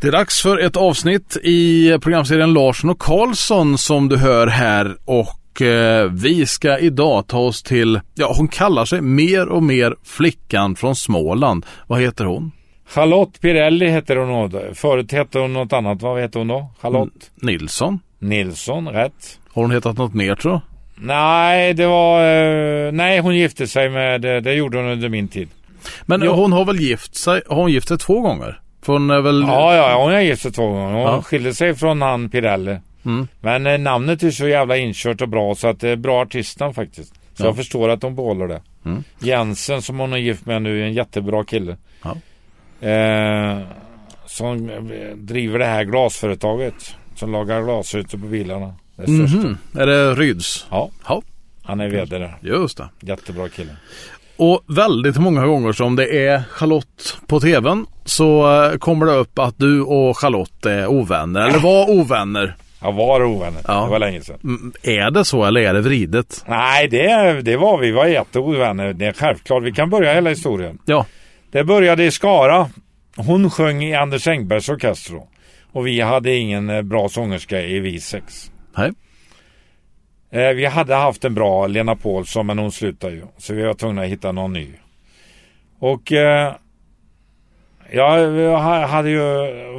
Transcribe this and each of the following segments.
Det är dags för ett avsnitt i programserien Larsson och Karlsson som du hör här och eh, vi ska idag ta oss till, ja hon kallar sig mer och mer flickan från Småland. Vad heter hon? Charlotte Pirelli heter hon då. Förut hette hon något annat. Vad heter hon då? Charlotte Nilsson. Nilsson, rätt. Har hon hetat något mer tror? Nej, det var... eh, nej, hon gifte sig med... Det, det gjorde hon under min tid. Men Jo. hon har väl gift sig, har hon gift sig två gånger? Hon är väl... Ja, ja, hon har gift sig två gånger. Hon Ja. skilde sig från han Pirelli. Mm. Men eh, namnet är så jävla inkört och bra så att det är bra artistnamn faktiskt. Så Ja. jag förstår att de behåller det. Mm. Jensen som hon är gift med nu är en jättebra kille. Ja. Eh, som eh, driver det här glasföretaget. Som lagar glasrutor på bilarna. Det är största. Mhm. Är det Ryds? Ja, Ja, han är vd där. just det. Jättebra kille. Och väldigt många gånger som det är Charlotte på tvn så eh, kommer det upp att du och Charlotte är ovänner, eller var ovänner. Jag var ovänner. Ja. Det var länge sedan. Mm, Är det så eller är det vridet? Nej, det, det var vi. Vi var jätteovänner. Det är självklart. Vi kan börja hela historien. Ja. Det började i Skara. Hon sjöng i Anders Engbergs orkester. Och vi hade ingen eh, bra sångerska i V6. Nej. Eh, vi hade haft en bra Lena Paulsson men hon slutade ju. Så vi var tvungna att hitta någon ny. Och eh, jag, hade ju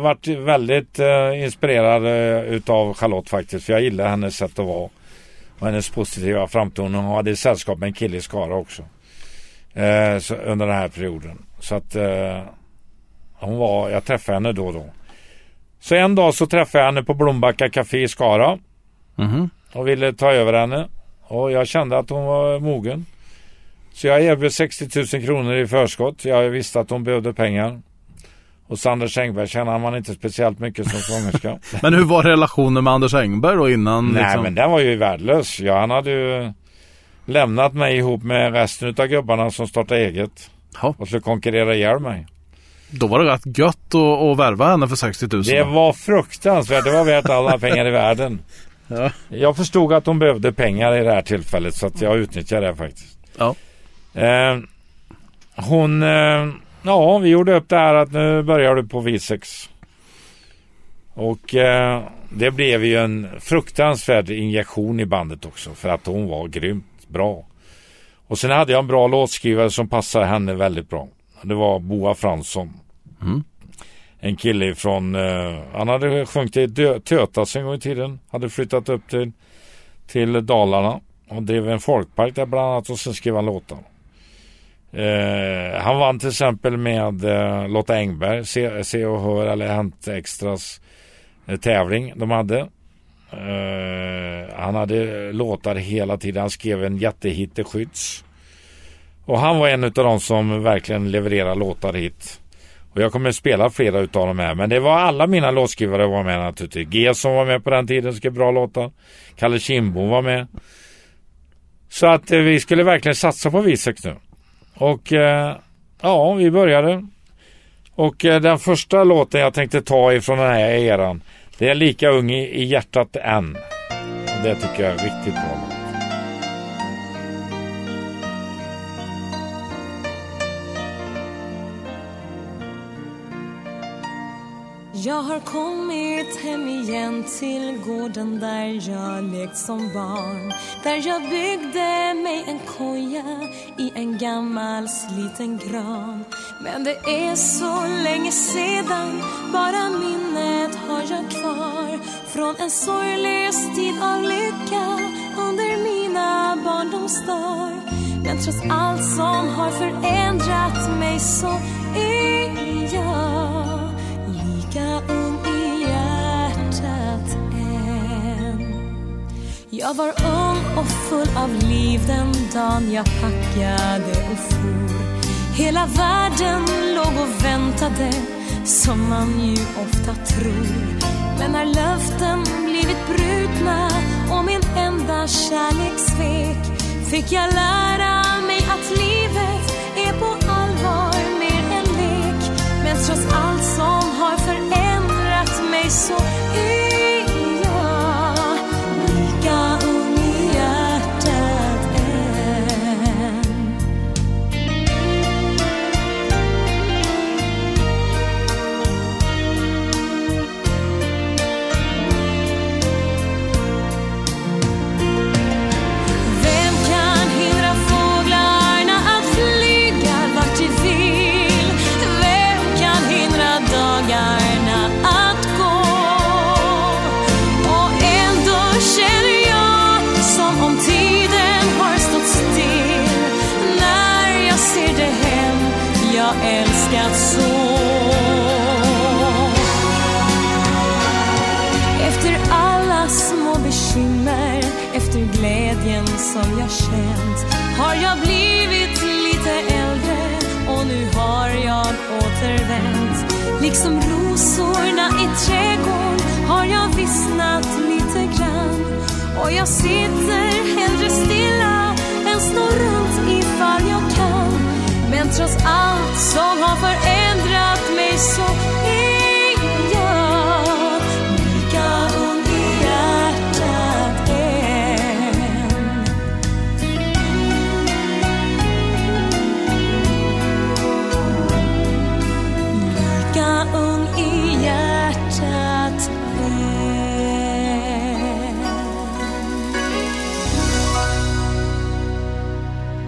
varit väldigt eh, inspirerad eh, utav Charlotte faktiskt. För jag gillar hennes sätt att vara. Och hennes positiva framtoning. Hon hade sällskap med en kille i Skara också. Eh, så, under den här perioden. Så att eh, hon var, jag träffade henne då och då. Så en dag så träffade jag henne på Blombacka Café i Skara Mhm och ville ta över henne. Och jag kände att hon var mogen. Så jag erbjöd 60 000 kronor i förskott. Jag visste att hon behövde pengar. Och Anders Engberg tjänade man inte speciellt mycket som sångerska. Men hur var relationen med Anders Engberg då innan? Nej liksom? men den var ju värdelös. Ja, han hade ju lämnat mig ihop med resten av gubbarna som startade eget. Ja, Och skulle konkurrera ihjäl mig. då var det rätt gött att, att värva henne för 60 000. Det var fruktansvärt. Det var värt alla pengar i världen. Ja. Jag förstod att de behövde pengar i det här tillfället så att jag utnyttjade det faktiskt. Ja. Eh, hon, eh, ja vi gjorde upp det här att nu börjar du på V6. Och eh, det blev ju en fruktansvärd injektion i bandet också för att hon var grymt bra. Och sen hade jag en bra låtskrivare som passade henne väldigt bra. Det var Boa Fransson. Mm. En kille från, eh, han hade sjungit i Tötas en gång i tiden. Hade flyttat upp till, till Dalarna och drev en folkpark där bland annat och sen skrev han låtar. Eh, han vann till exempel med eh, Lotta Engberg, Se, Se och Hör eller Hänt Extras eh, tävling de hade. Eh, han hade låtar hela tiden. Han skrev en jättehit till Skydds. Och han var en av de som verkligen levererade låtar hit. Och jag kommer spela flera utav dem här. Men det var alla mina låtskrivare var med naturligtvis. G som var med på den tiden skrev bra låtar. Kalle Kindbom var med. Så att eh, vi skulle verkligen satsa på Visex nu. Och eh, ja, vi började. Och eh, den första låten jag tänkte ta ifrån den här eran. Det är Lika ung i, i hjärtat än. Det tycker jag är riktigt bra. Jag har kommit hem igen till gården där jag lekt som barn. Där jag byggde mig en koja i en gammal sliten gran. Men det är så länge sedan, bara minnet har jag kvar. Från en sorglös tid av lycka under mina barndomsdagar. Men trots allt som har förändrat mig så är jag lika ung i hjärtat än. Jag var ung och full av liv den dagen jag packade och for. Hela världen låg och väntade som man ju ofta tror. Men när löften blivit brutna och min enda kärlek svek fick jag lära mig att livet lek Men trots allt som har förändrat mig så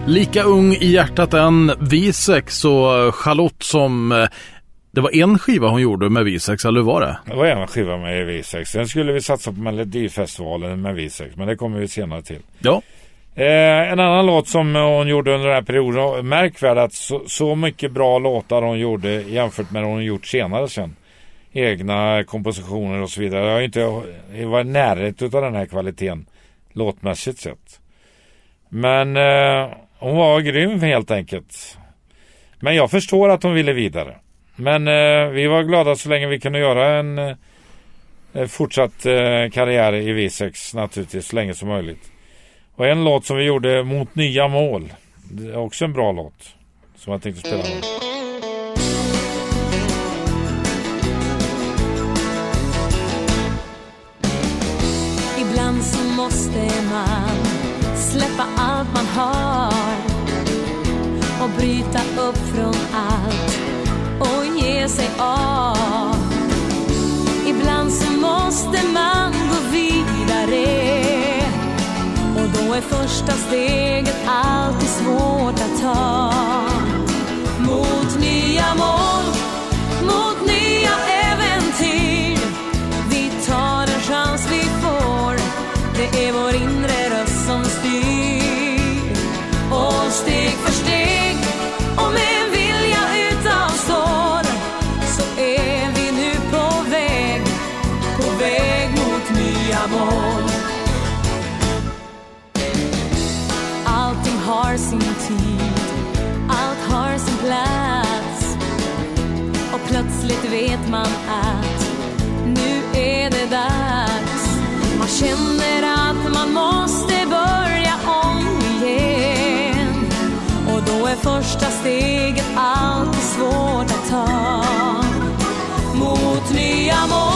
Lika ung i hjärtat än Visex och Charlotte som eh, det var en skiva hon gjorde med Visex, eller hur var det? Det var en skiva med V6. Sen skulle vi satsa på Melodifestivalen med V6. Men det kommer vi senare till. Ja, Eh, en annan låt som hon gjorde under den här perioden. Märkvärd att så, så mycket bra låtar hon gjorde jämfört med hon gjort senare sen. Egna kompositioner och så vidare. Jag har inte varit i närheten av den här kvaliteten låtmässigt sett. Men eh, hon var grym helt enkelt. Men jag förstår att hon ville vidare. Men eh, vi var glada så länge vi kunde göra en eh, eh fortsatt eh, karriär i V6 naturligtvis så länge som möjligt. Och en låt som vi gjorde mot nya mål. Det är också en bra låt. Som jag tänkte spela nu. Bryta upp från allt och ge sig av. Ibland så måste man gå vidare och då är första steget alltid svårt att ta. Amor Allting har sin tid, allt har sin plats och plötsligt vet man att nu är det dags. Man känner att man måste börja om igen. Och då är första steget alltid svårt att ta. Mot nya mål,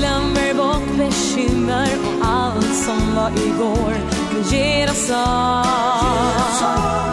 glömmer bort bekymmer och allt som var igår. Vi ger oss av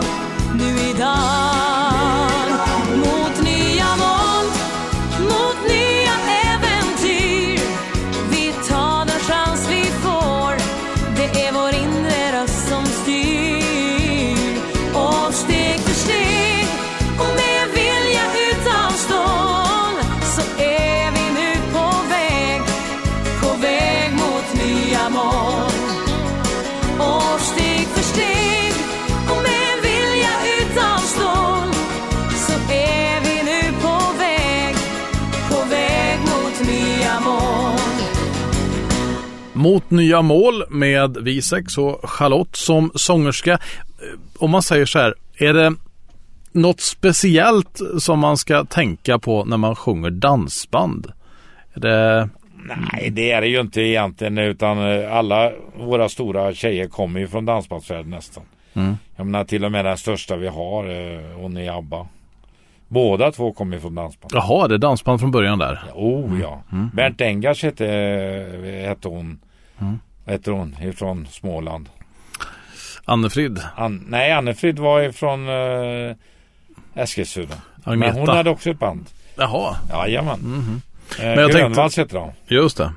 Mot nya mål med Visex och Charlotte som sångerska. Eh, Om man säger så här, är det något speciellt som man ska tänka på när man sjunger dansband? Är det... Nej, det är det ju inte egentligen utan eh, alla våra stora tjejer kommer ju från dansbandsvärlden nästan. Mm. Jag menar till och med den största vi har, eh, hon är ABBA. Båda två kommer ju från dansband. Jaha, det är dansband från början där. Oh ja. Bernt Engars hette, hette hon. Hette hon ifrån Småland. Annefrid. An, nej, Annefrid var ifrån uh, Eskilstuna. Men Agneta. hon hade också ett band. Jaha, Jajamän. Mm jag tänkte- Grönvalls hette de. just det.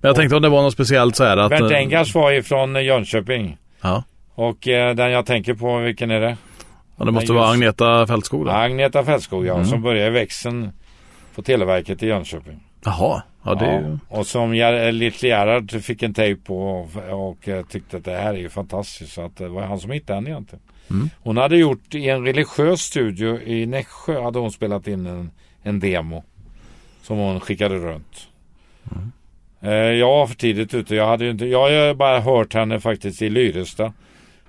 Men jag tänkte om det var något speciellt så här att... Bernt eh, Engars var ifrån Jönköping. Ja. Och eh, den jag tänker på, vilken är det? Ja, det måste Men vara Agneta Fältskog då? Agneta Fältskog ja, Mm. som började i växeln på Televerket i Jönköping. Jaha, ja det är ju... Och som Ger- Little Gerhard fick en tejp på och, och eh, tyckte att det här är ju fantastiskt. Så att det var han som hittade henne egentligen. Mm. Hon hade gjort i en religiös studio i Nässjö hade hon spelat in en, en demo. Som hon skickade runt. Mm. Eh, jag var för tidigt ute. Jag hade ju inte, jag har bara hört henne faktiskt i Lyrestad.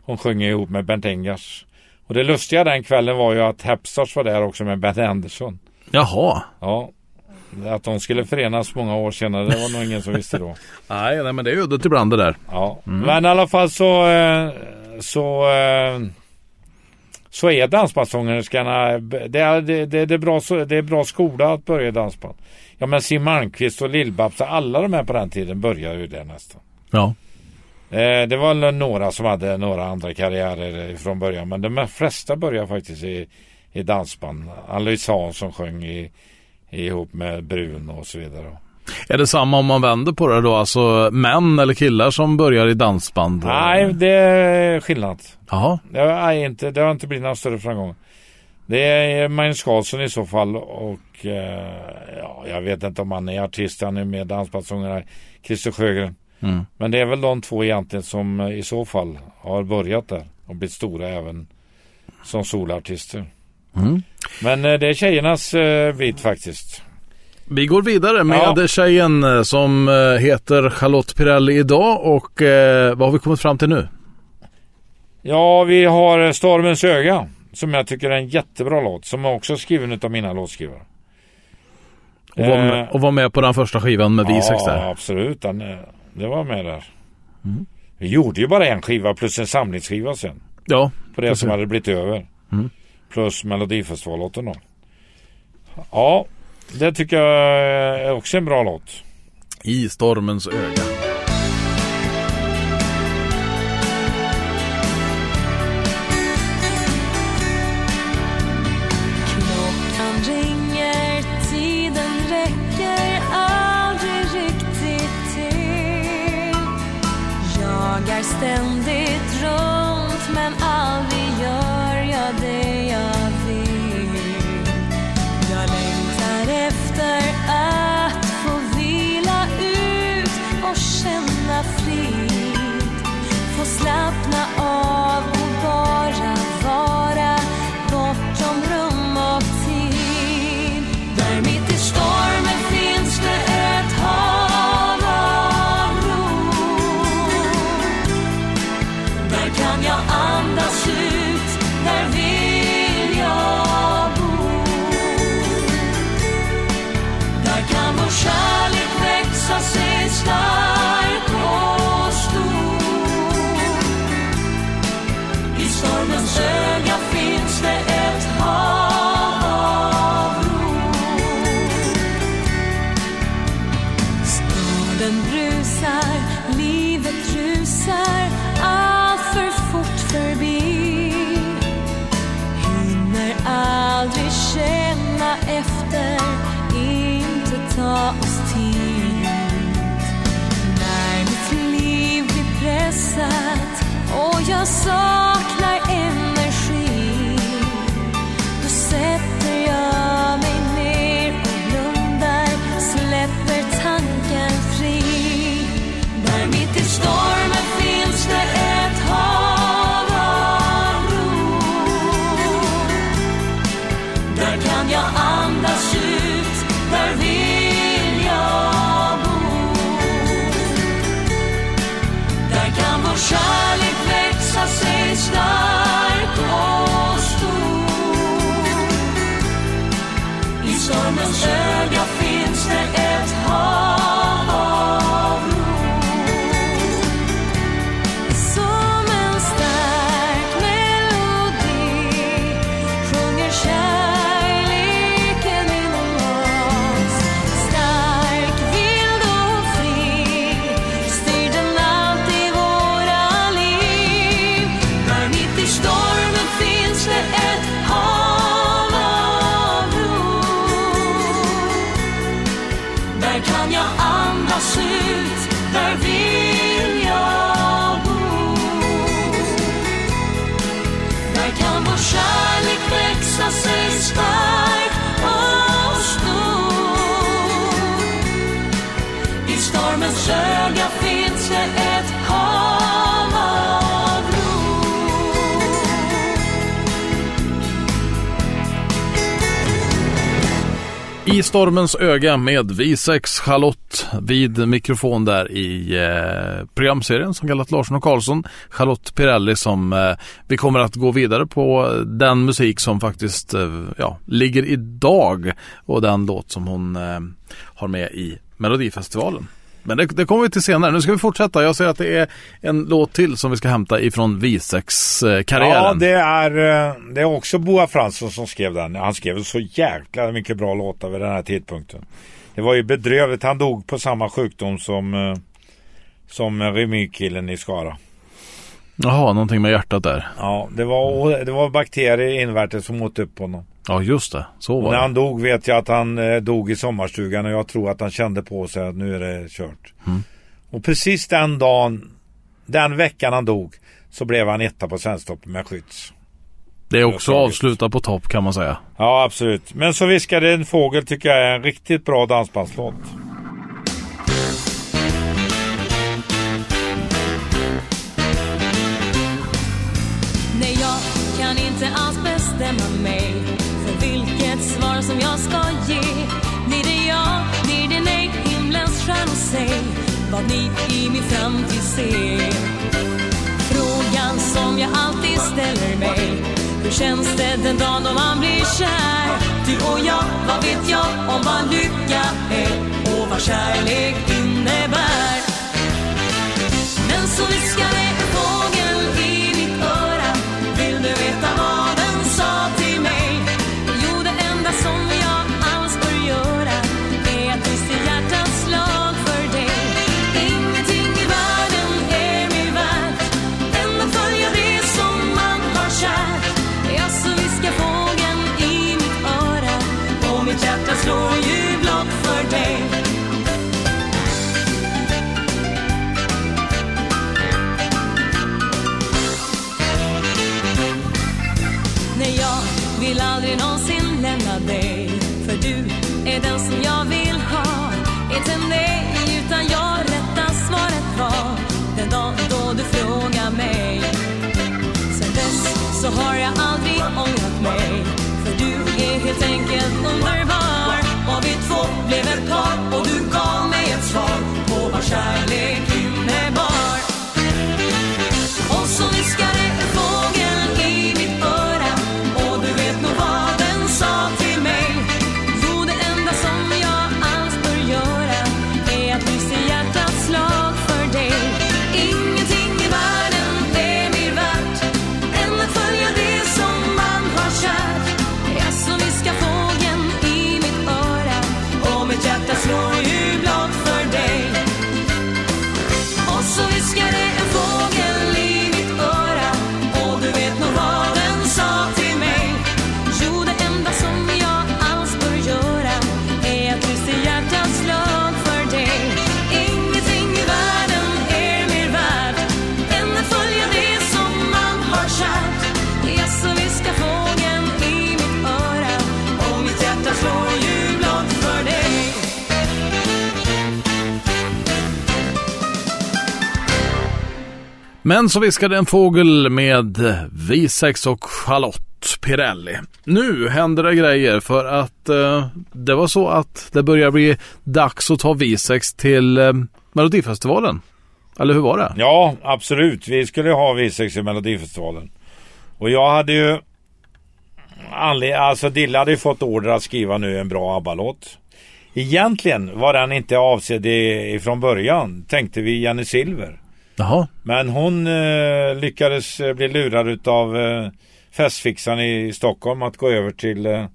Hon sjöng ihop med Bernt Engars. Och det lustiga den kvällen var ju att Hepstars var där också med Bert Andersson. Jaha. Ja. Att de skulle förenas många år senare, det var nog ingen som visste då. Nej, nej men det är uddet ibland det där. Ja. Men i alla fall så eh, så eh, så är dansbandssångerskorna det är, det, det, det, är bra, det är bra skola att börja i dansband. Ja men Siw Malmkvist och Lill-Babs alla de här på den tiden började ju där nästan. Ja. Eh, det var några som hade några andra karriärer från början men de flesta började faktiskt i, i dansband. Ann-Louise Hansson sjöng i, ihop med Brun och så vidare. Är det samma om man vänder på det då? Alltså män eller killar som börjar i dansband? Nej, det är skillnad. Jaha. Det har, inte, det har inte blivit någon större framgång. Det är Magnus Carlsson i så fall och eh, ja, jag vet inte om han är artist, han är med dansbandssångare, Christer Sjögren. Mm. Men det är väl de två egentligen som eh, i så fall har börjat där och blivit stora även som solartister. Mm. Men eh, det är tjejernas eh, bit faktiskt. Vi går vidare med Ja. tjejen eh, som heter Charlotte Pirelli idag och eh, vad har vi kommit fram till nu? Ja, vi har Stormens öga som jag tycker är en jättebra låt som är också skriven av mina låtskrivare. Och var, med, och var med på den första skivan med Visex Ja, där. absolut. Den, det var med där. Mm. Vi gjorde ju bara en skiva plus en samlingsskiva sen. Ja, På det Precis. som hade blivit över. Mm. Plus Melodifestivallåten då. Ja, det tycker jag är också en bra låt. i stormens öga. Stormens öga med V6 Charlotte vid mikrofon där i eh, programserien som kallat Larsson och Karlsson. Charlotte Pirelli som eh, vi kommer att gå vidare på den musik som faktiskt eh, ja, ligger idag och den låt som hon eh, har med i Melodifestivalen. Men det, det, kommer vi till senare. Nu ska vi fortsätta. Jag ser att det är en låt till som vi ska hämta ifrån V6-karriären. Ja, det är, eh, det är också Boa Fransson som skrev den. Han skrev så jäkla mycket bra låtar vid den här tidpunkten. Det var ju bedrövligt. Han dog på samma sjukdom som, eh, som Remy-killen i Skara. Jaha, någonting med hjärtat där. Ja, det var, det var bakterier invärtes som åt upp honom. Ja, just det. Så var och när det. han dog vet jag att han eh, dog i sommarstugan och jag tror att han kände på sig att nu är det kört. Mm. Och precis den dagen, den veckan han dog, så blev han etta på Svensktoppen med skydds. Det är också avslutat på topp kan man säga. Ja, absolut. Men så viskade en fågel tycker jag är en riktigt bra dansbandslåt. Ni i min framtid ser. Frågan som jag alltid ställer mig, hur känns det den dagen då man blir kär? Du och jag, vad vet jag om vad lycka är och vad kärlek innebär? Men så viskade Men så viskade en fågel med Visex och Charlotte Pirelli. Nu händer det grejer för att eh, det var så att det börjar bli dags att ta Visex till eh, Melodifestivalen. Eller hur var det? Ja, absolut. Vi skulle ju ha Visex i Melodifestivalen. Och jag hade ju... Alltså Dille hade ju fått order att skriva nu en bra ABBA-låt. Egentligen var den inte avsedd ifrån början, tänkte vi Jenny Silver. Jaha. Men hon eh, lyckades eh, bli lurad utav eh, festfixaren i Stockholm att gå över till, eh,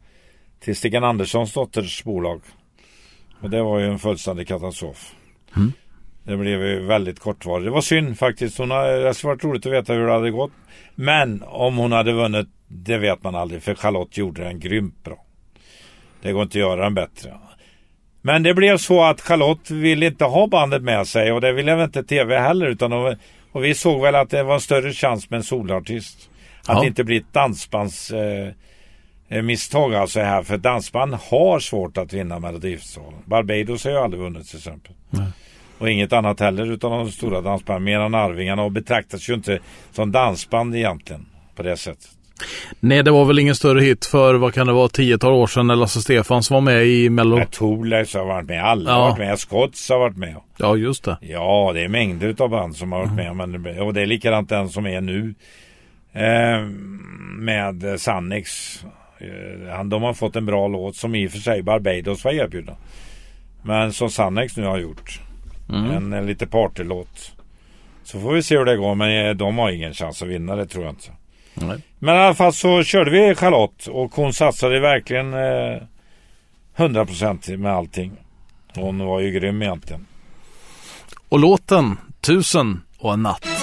till Stiggan Anderssons dotters bolag. Och det var ju en fullständig katastrof. Det blev ju väldigt kortvarigt. Det var synd faktiskt. Hon har, det skulle varit roligt att veta hur det hade gått. Men om hon hade vunnit, det vet man aldrig. För Charlotte gjorde den grymt bra. Det går inte att göra den bättre. Men det blev så att Charlotte ville inte ha bandet med sig och det ville väl inte TV heller. Utan de, och vi såg väl att det var en större chans med en solartist. Att Ja. det inte blir ett dansbands... Eh, eh, misstag alltså här. För dansband har svårt att vinna Melodifestivalen. Barbados har ju aldrig vunnit till exempel. Och inget annat heller utan de stora dansbanden. Mer än Arvingarna och betraktas ju inte som dansband egentligen. På det sättet. Nej, det var väl ingen större hit för vad kan det vara, tiotal år sedan när Lasse Stefans var med i Mello. Thorleifs har varit med, alla Ja. har varit med, Scotts har varit med. Ja, just det. Ja, det är mängder av band som har varit med. Men, och det är likadant den som är nu. Eh, med Sannex. Eh, de har fått en bra låt som i och för sig Barbados var erbjudna. Men som Sannex nu har gjort. En, en lite partylåt. Så får vi se hur det går. Men eh, de har ingen chans att vinna det tror jag inte. Nej. Men i alla fall så körde vi Charlotte och hon satsade verkligen eh, 100% med allting. Hon var ju grym egentligen. Och låten Tusen och en natt.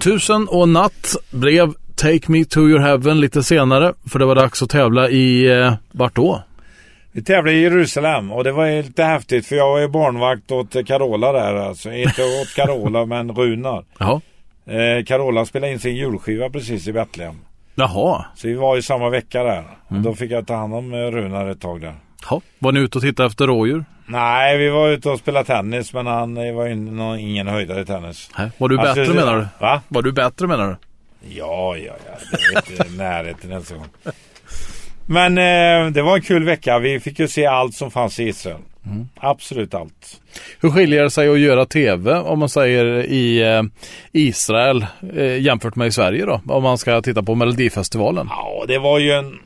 Tusen och natt blev Take Me To Your Heaven lite senare. För det var dags att tävla i, eh, vart då? Vi tävlade i Jerusalem och det var lite häftigt för jag var ju barnvakt åt Carola där alltså. Inte åt Carola men Runar. Jaha. Eh, Carola spelade in sin julskiva precis i Betlehem. Jaha. Så vi var ju samma vecka där. Och då fick jag ta hand om eh, Runar ett tag där. Jaha. Var ni ute och tittade efter rådjur? Nej, vi var ute och spelade tennis men han var ju ingen höjdare i tennis. Nej. Var du Alltså, bättre menar du? Va? Var du bättre menar du? Ja, ja, ja. Det är inte närheten ens en gång. Men eh, det var en kul vecka. Vi fick ju se allt som fanns i Israel. Absolut allt. Hur skiljer det sig att göra tv om man säger i eh, Israel eh, jämfört med i Sverige då? Om man ska titta på Melodifestivalen. Ja, det var ju en...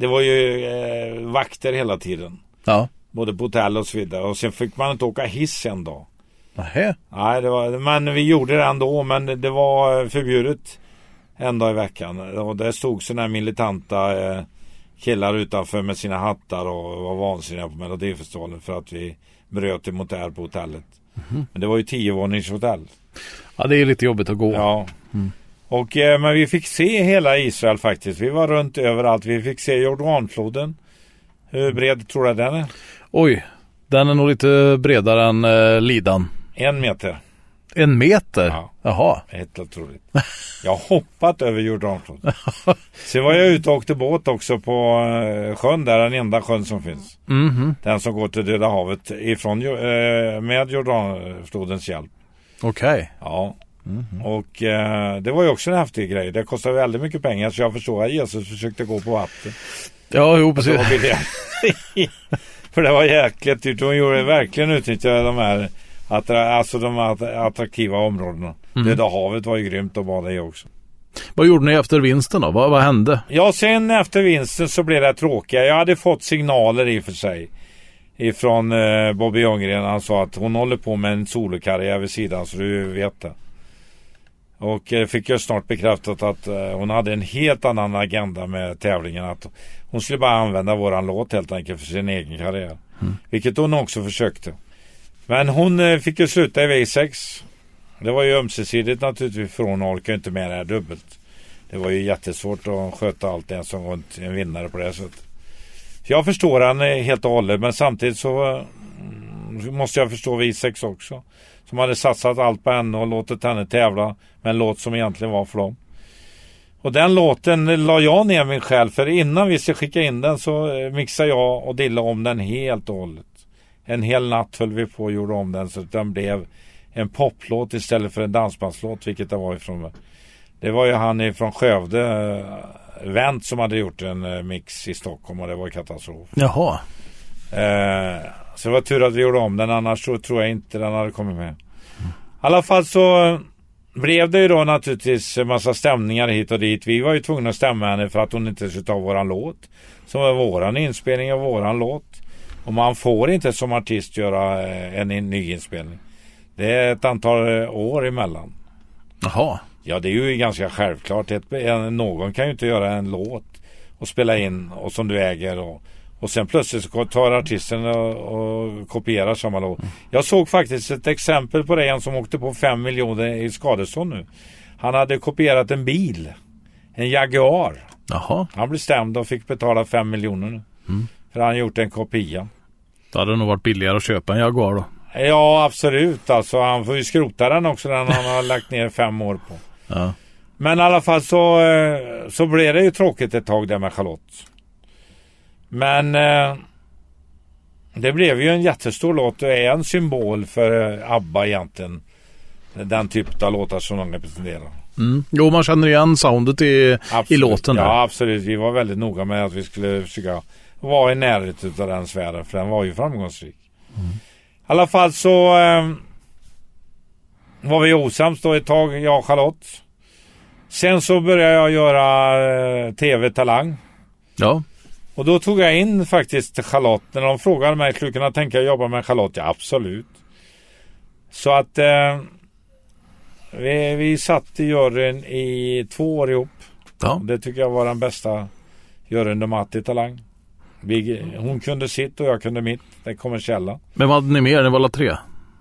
Det var ju eh, vakter hela tiden. Ja. Både på hotell och så vidare. Och sen fick man inte åka hiss en dag. Nähä. Nej, det var, men vi gjorde det ändå. Men det var förbjudet en dag i veckan. Och där stod sådana här militanta eh, killar utanför med sina hattar och var vansinniga på Melodifestivalen för att vi bröt emot det här på hotellet. Men det var ju tiovåningshotell. Ja, det är lite jobbigt att gå. Ja. Och, eh, men vi fick se hela Israel faktiskt. Vi var runt överallt. Vi fick se Jordanfloden. Hur bred tror du den är? Oj, den är nog lite bredare än eh, Lidan. En meter. En meter? Ja. Jaha. Helt otroligt. Jag har hoppat över Jordanfloden. Sen var jag ute och åkte båt också på eh, sjön där, den enda sjön som finns. Mhm. Den som går till Döda havet ifrån, eh, med Jordanflodens hjälp. Okej. Ja. Och eh, det var ju också en häftig grej. Det kostade väldigt mycket pengar så jag förstår att Jesus försökte gå på vatten. Ja, jo precis. För det var jäkligt dyrt. De gjorde verkligen utnyttjade de här attra- alltså de attraktiva områdena. Döda havet var ju grymt att bada i också. Vad gjorde ni efter vinsten då? Vad, vad hände? Ja, sen efter vinsten så blev det tråkiga. Jag hade fått signaler i och för sig. Ifrån eh, Bobby Ljunggren. Han sa att hon håller på med en solokarriär vid sidan så du vet det. Och eh, fick jag snart bekräftat att eh, hon hade en helt annan agenda med tävlingen. Att hon skulle bara använda våran låt helt enkelt för sin egen karriär. Vilket hon också försökte. Men hon eh, fick ju sluta i V6. Det var ju ömsesidigt naturligtvis för hon orkar inte med det här dubbelt. Det var ju jättesvårt att sköta allt en som runt en vinnare på det sättet. Så jag förstår eh, helt och hållet men samtidigt så mm, måste jag förstå V6 också. Som hade satsat allt på henne och låtit henne tävla med en låt som egentligen var för dem. Och den låten la jag ner min själ för innan vi ska skicka in den så eh, mixade jag och Dilla om den helt och hållet. En hel natt höll vi på och gjorde om den så att den blev en poplåt istället för en dansbandslåt vilket det var ifrån Det var ju han ifrån Skövde, eh, Wendt som hade gjort en eh, mix i Stockholm och det var katastrof. Jaha. Eh, så det var tur att vi gjorde om den annars så tror jag inte den hade kommit med. I alla fall så blev det ju då naturligtvis en massa stämningar hit och dit. Vi var ju tvungna att stämma henne för att hon inte skulle ta våran låt. Som var våran inspelning av våran låt. Och man får inte som artist göra eh, en ny inspelning. Det är ett antal eh, år emellan. Jaha. Ja, det är ju ganska självklart. Någon kan ju inte göra en låt och spela in och som du äger och, och sen plötsligt så tar artisten och, och kopierar samma låt. Jag såg faktiskt ett exempel på det, en som åkte på 5 miljoner i skadestånd nu. Han hade kopierat en bil, en Jaguar. Jaha. Han blev stämd och fick betala 5 miljoner nu. För han gjort en kopia. Det hade nog varit billigare att köpa en Jaguar då. Ja, absolut. Alltså han får ju skrota den också, den han har lagt ner fem år på. Ja. Men i alla fall så, eh, så blev det ju tråkigt ett tag där med Charlotte. Men eh, det blev ju en jättestor låt och är en symbol för eh, ABBA egentligen. Den typ av låtar som de representerar. Mm. Jo, man känner igen soundet i, i låten där. Ja, absolut. Vi var väldigt noga med att vi skulle försöka vara i närheten av den sfären. För den var ju framgångsrik. I alla fall så eh, var vi osams då ett tag, jag och Charlotte. Sen så började jag göra eh, TV Talang. Ja. Och då tog jag in faktiskt Charlotte. När de frågade mig, skulle du kunna tänka dig att jobba med Charlotte? Ja, absolut. Så att eh, vi, vi satt i juryn i två år ihop. Ja. Det tycker jag var den bästa juryn de haft i Talang. Vi, hon kunde sitt och jag kunde mitt. Det kommersiella. Men vad hade ni mer? Ni var alla tre?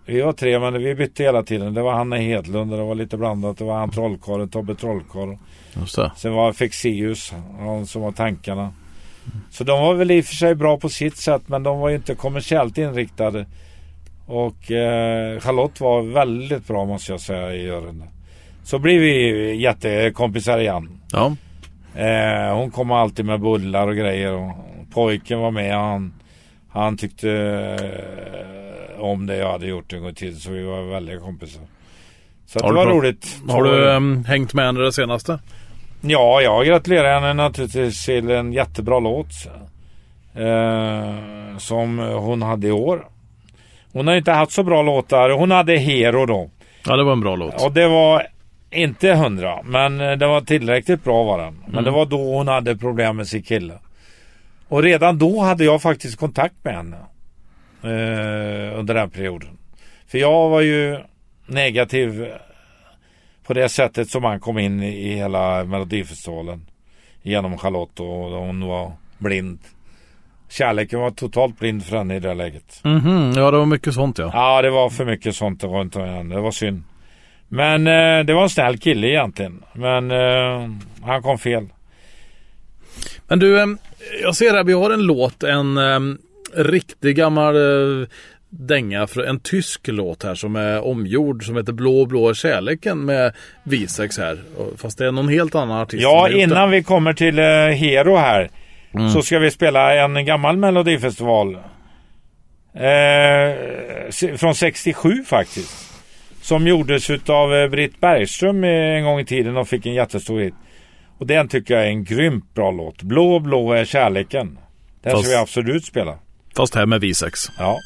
Vi var tre men vi bytte hela tiden. Det var Hanna Hedlund och det var lite blandat. Det var han trollkarlen, Tobbe Trollkarl. Det. Sen var Fexeus, han som var tankarna. Så de var väl i och för sig bra på sitt sätt men de var ju inte kommersiellt inriktade. Och eh, Charlotte var väldigt bra måste jag säga i juryn. Så blev vi jättekompisar igen. Ja. Eh, hon kom alltid med bullar och grejer. Och pojken var med. Han, han tyckte eh, om det jag hade gjort en gång till. Så vi var väldigt kompisar. Så det var roligt. Har du um, hängt med henne det senaste? Ja, jag gratulerar henne naturligtvis till en jättebra låt. Eh, som hon hade i år. Hon har inte haft så bra låtar. Hon hade Hero då. Ja, det var en bra låt. Och det var inte hundra, men eh, det var tillräckligt bra var den. Men det var då hon hade problem med sin kille. Och redan då hade jag faktiskt kontakt med henne. Eh, under den perioden. För jag var ju negativ på det sättet som han kom in i hela Melodifestivalen. Genom Charlotte och hon var blind. Kärleken var totalt blind för henne i det läget. Mhm, ja det var mycket sånt ja. Ja, det var för mycket sånt runt om henne. Det var synd. Men eh, det var en snäll kille egentligen. Men eh, han kom fel. Men du, eh, jag ser här, vi har en låt, en eh, riktig gammal eh, dänga, för en tysk låt här som är omgjord som heter Blå blå är kärleken med Visex här. Fast det är någon helt annan artist. Ja, innan vi kommer till eh, Hero här. Mm. Så ska vi spela en gammal melodifestival. Eh, från 67 faktiskt. Som gjordes utav eh, Britt Bergström en gång i tiden och fick en jättestor hit. Och den tycker jag är en grymt bra låt. Blå blå är kärleken. Den Fast- ska vi absolut spela. Fast här med Visex. Ja.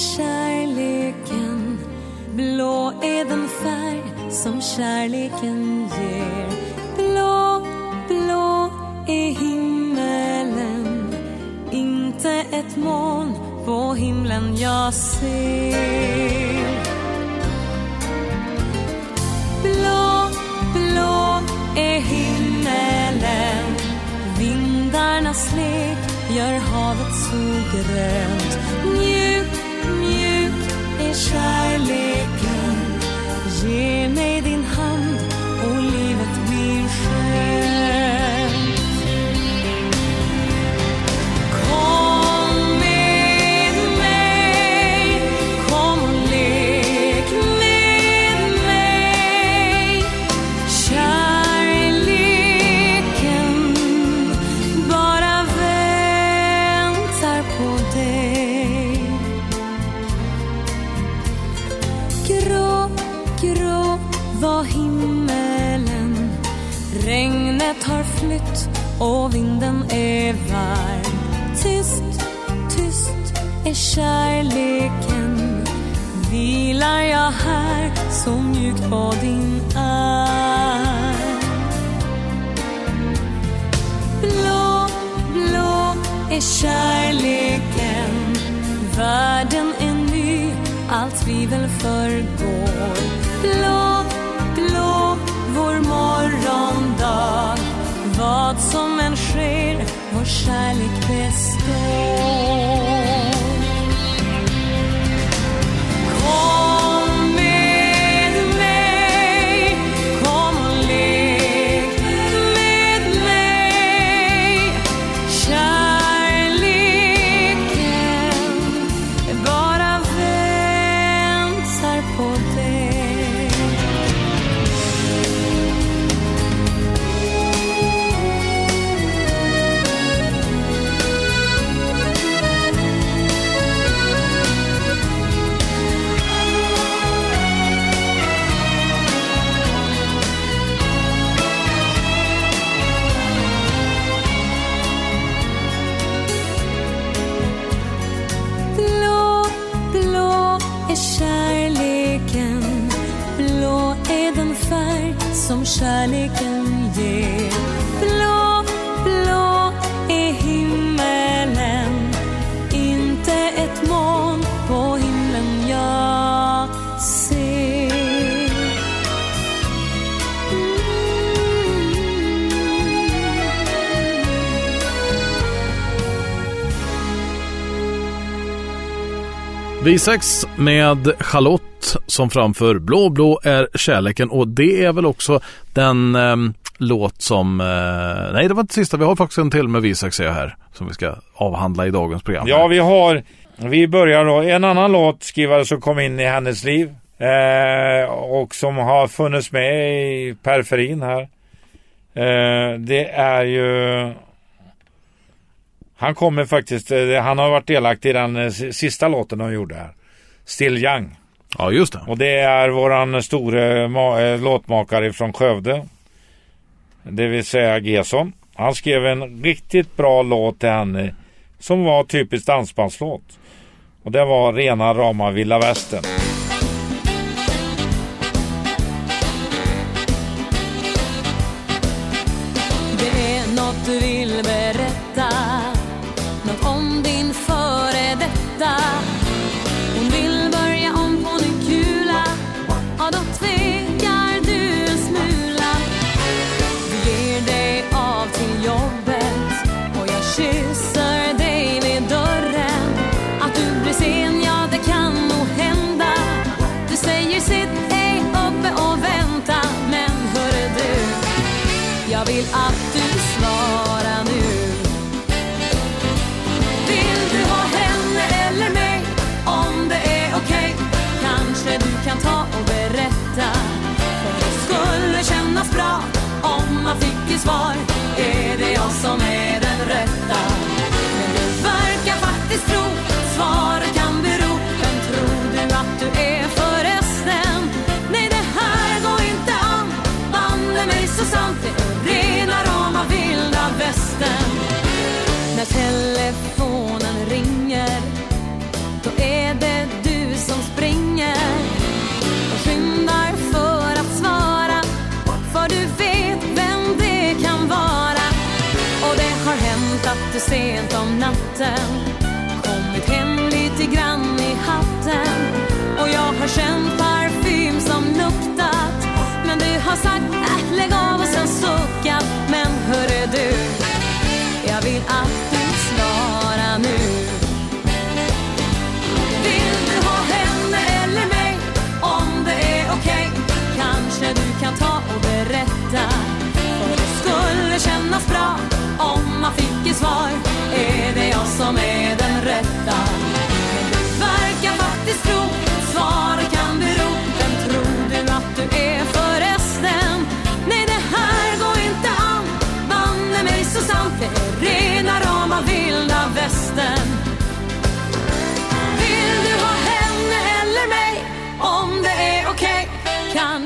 Kärleken. Blå är den färg som kärleken ger. Blå, blå är himmelen. Inte ett moln på himlen jag ser. Blå, blå är himmelen. Vindarnas lek gör havet så grönt kärleken. Ge mig din är kärleken. Vilar jag här så mjukt på din arm? Blå, blå är kärleken. Världen är ny, allt tvivel förgår. Blå, blå, vår morgondag. Vad som än sker, vår kärlek består. V6 med Charlotte som framför Blå blå är kärleken och det är väl också den eh, låt som, eh, nej det var inte sista, vi har faktiskt en till med V6 är jag här som vi ska avhandla i dagens program. Ja vi har, vi börjar då, en annan låtskrivare som kom in i hennes liv eh, och som har funnits med i periferin här. Eh, det är ju han kommer faktiskt... Eh, han har varit delaktig i den eh, sista låten de gjorde här. Still Young. ja, just det. Och det är våran store eh, låtmakare från Skövde. Det vill säga Gesson. Han skrev en riktigt bra låt till henne. Som var typiskt dansbandslåt. Och det var rena rama vilda västern.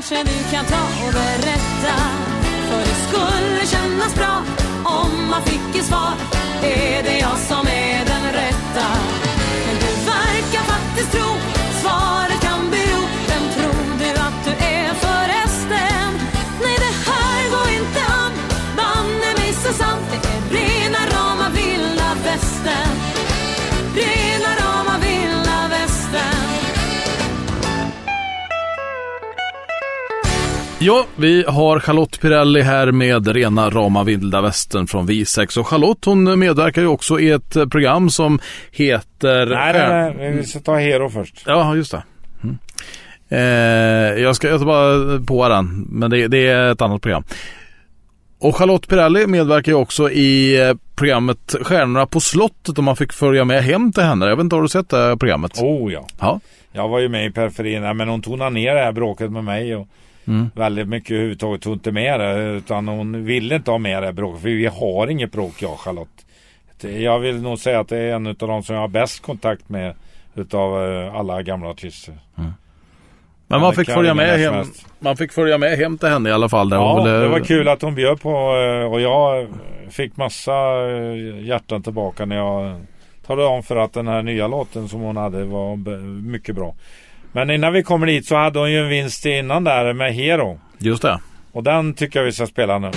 Kanske du kan ta och berätta. För det skulle kännas bra om man fick ett svar. Är det jag som är Ja, vi har Charlotte Pirelli här med rena rama vilda västern från V6 och Charlotte hon medverkar ju också i ett program som heter Nej, nej, nej, vi ska ta Hero först. Ja, just det. Mm. Eh, jag ska jag tar bara på den, men det, det är ett annat program. Och Charlotte Pirelli medverkar ju också i eh, programmet Stjärnorna på slottet och man fick följa med hem till henne. Jag vet inte, har du sett det programmet? Oh ja. Ja. Jag var ju med i periferin men hon tonade ner det här bråket med mig och Mm. väldigt mycket överhuvudtaget tog inte med det utan hon ville inte ha med det bråket för vi har inget bråk jag och Charlotte. Jag vill nog säga att det är en av de som jag har bäst kontakt med utav eh, alla gamla artister. Men Ja, man fick, följa med hem, mest. man fick följa med hem till henne i alla fall. Där Ja, ville- det var kul att hon bjöd på eh, och jag fick massa eh, hjärtan tillbaka när jag talade om för att den här nya låten som hon hade var mycket bra. Men innan vi kommer dit så hade hon ju en vinst innan där med Hero. Just det. Och den tycker jag vi ska spela nu.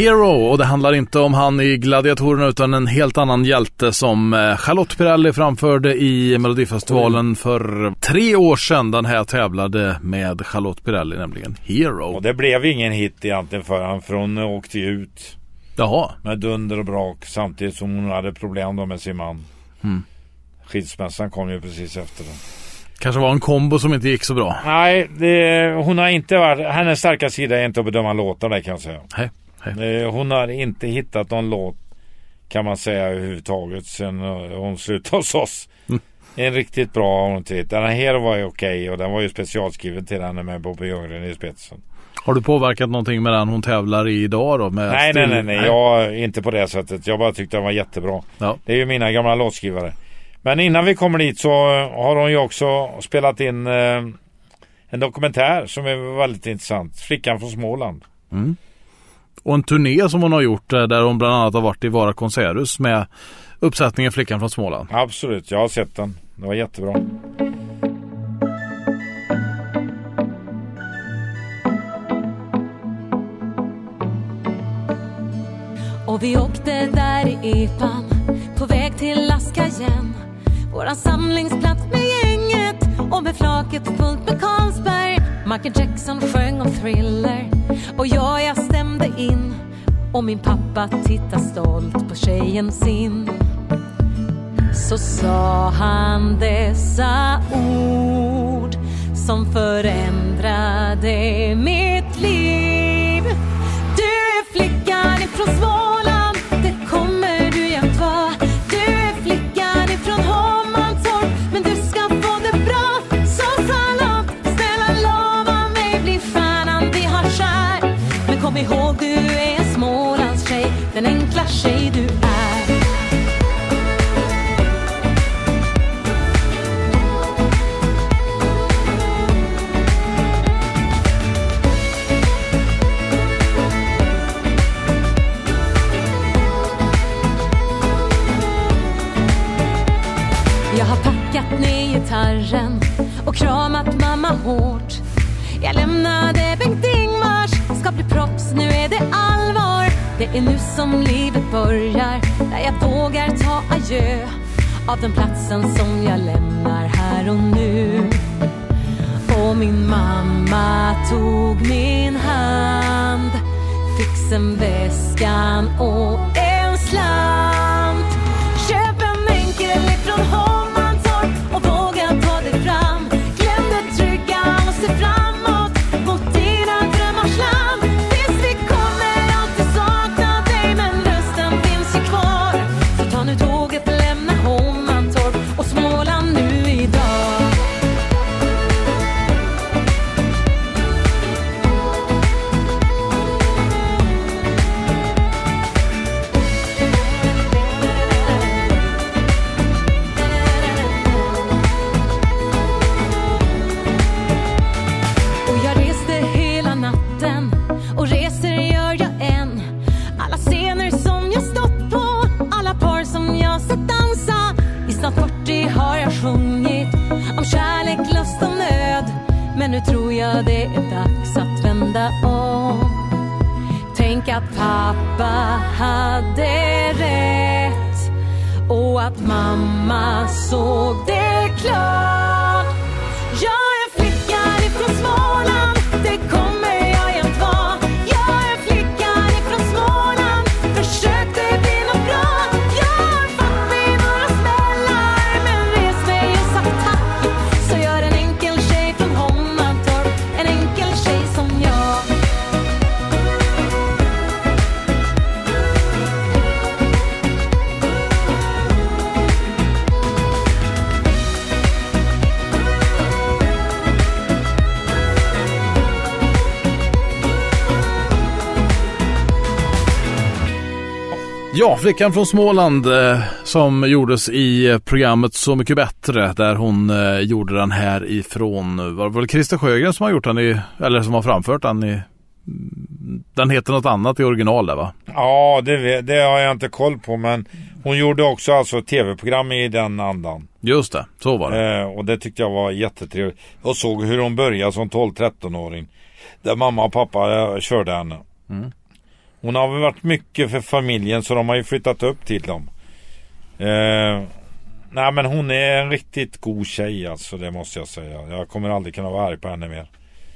Hero och det handlar inte om han i Gladiatorerna utan en helt annan hjälte som eh, Charlotte Pirelli framförde i Melodifestivalen för tre år sedan. Den här tävlade med Charlotte Pirelli, nämligen Hero. Och det blev ingen hit egentligen för honom för hon åkte ut Jaha, med dunder och brak samtidigt som hon hade problem då med sin man. Mm. Skilsmässan kom ju precis efter det. kanske var en kombo som inte gick så bra. Nej, det, hon har inte varit... Hennes starka sida är inte att bedöma låtar där kan jag säga. Eh, Hon har inte hittat någon låt Kan man säga överhuvudtaget sen eh, hon slutade hos oss. Mm. En riktigt bra har hon tittat. Den här var ju okej och den var ju specialskriven till henne med Bobby Ljunggren i spetsen. Har du påverkat någonting med den hon tävlar i idag då? Nej, nej, nej, nej. Jag, inte på det sättet. Jag bara tyckte den var jättebra. Ja. Det är ju mina gamla låtskrivare. Men innan vi kommer dit så har hon ju också spelat in eh, en dokumentär som är väldigt intressant. Flickan från Småland. Och en turné som hon har gjort eh, där hon bland annat har varit i Vara Konserthus med uppsättningen Flickan från Småland. Absolut, jag har sett den. Det var jättebra. Och vi åkte där i epan på väg till Askajen Våran samlingsplats med gänget och med flaket fullt med Carlsberg Michael Jackson sjöng om thriller och min pappa tittar stolt på tjejen sin så sa han dessa ord som förändrade mitt liv. Den platsen som jag lämnar här och nu. Och min mamma tog min hand, fixen-väskan och en slant. Pappa hade rätt och att mamma såg Ja, Flickan från Småland eh, som gjordes i eh, programmet Så mycket bättre där hon eh, gjorde den här ifrån, var det väl Christer Sjögren som har gjort den i, eller som har framfört den i, mm, den heter något annat i original där va? Ja, det, det har jag inte koll på men hon gjorde också alltså tv-program i den andan. Just det, så var det. Eh, och det tyckte jag var jättetrevligt. Jag såg hur hon började som 12-13-åring. Där mamma och pappa körde henne. Hon har väl varit mycket för familjen så de har ju flyttat upp till dem. Eh, nej men hon är en riktigt god tjej alltså det måste jag säga. Jag kommer aldrig kunna vara arg på henne mer.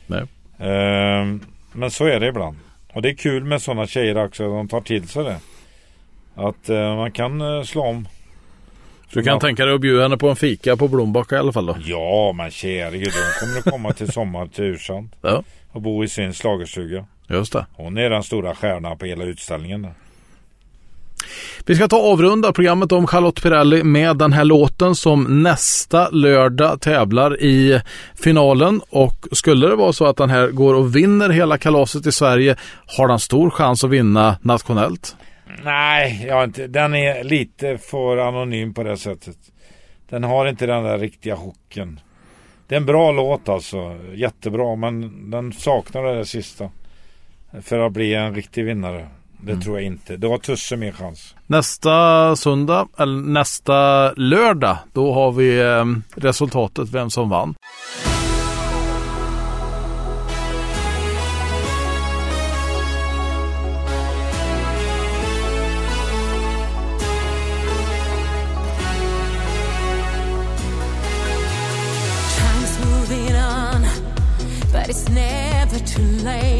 Nej. Eh, men så är det ibland. Och det är kul med sådana tjejer också. De tar till sig det. Att eh, man kan eh, slå om. Du kan Ja. tänka dig att bjuda henne på en fika på Blombacka i alla fall då? Ja men käre gud, hon kommer att komma till sommar till Ursand. Ja, Och bo i sin schlagerstuga. Just det. Hon är den stora stjärnan på hela utställningen. Vi ska ta avrunda programmet om Charlotte Pirelli med den här låten som nästa lördag tävlar i finalen och skulle det vara så att den här går och vinner hela kalaset i Sverige har den stor chans att vinna nationellt? Nej, jag inte. den är lite för anonym på det sättet. Den har inte den där riktiga hooken. Det är en bra låt alltså. Jättebra men den saknar det där sista. För att bli en riktig vinnare. Det mm. tror jag inte. Då har Tusse mer chans. Nästa söndag, eller nästa lördag, då har vi eh, resultatet, vem som vann. but it's never too late.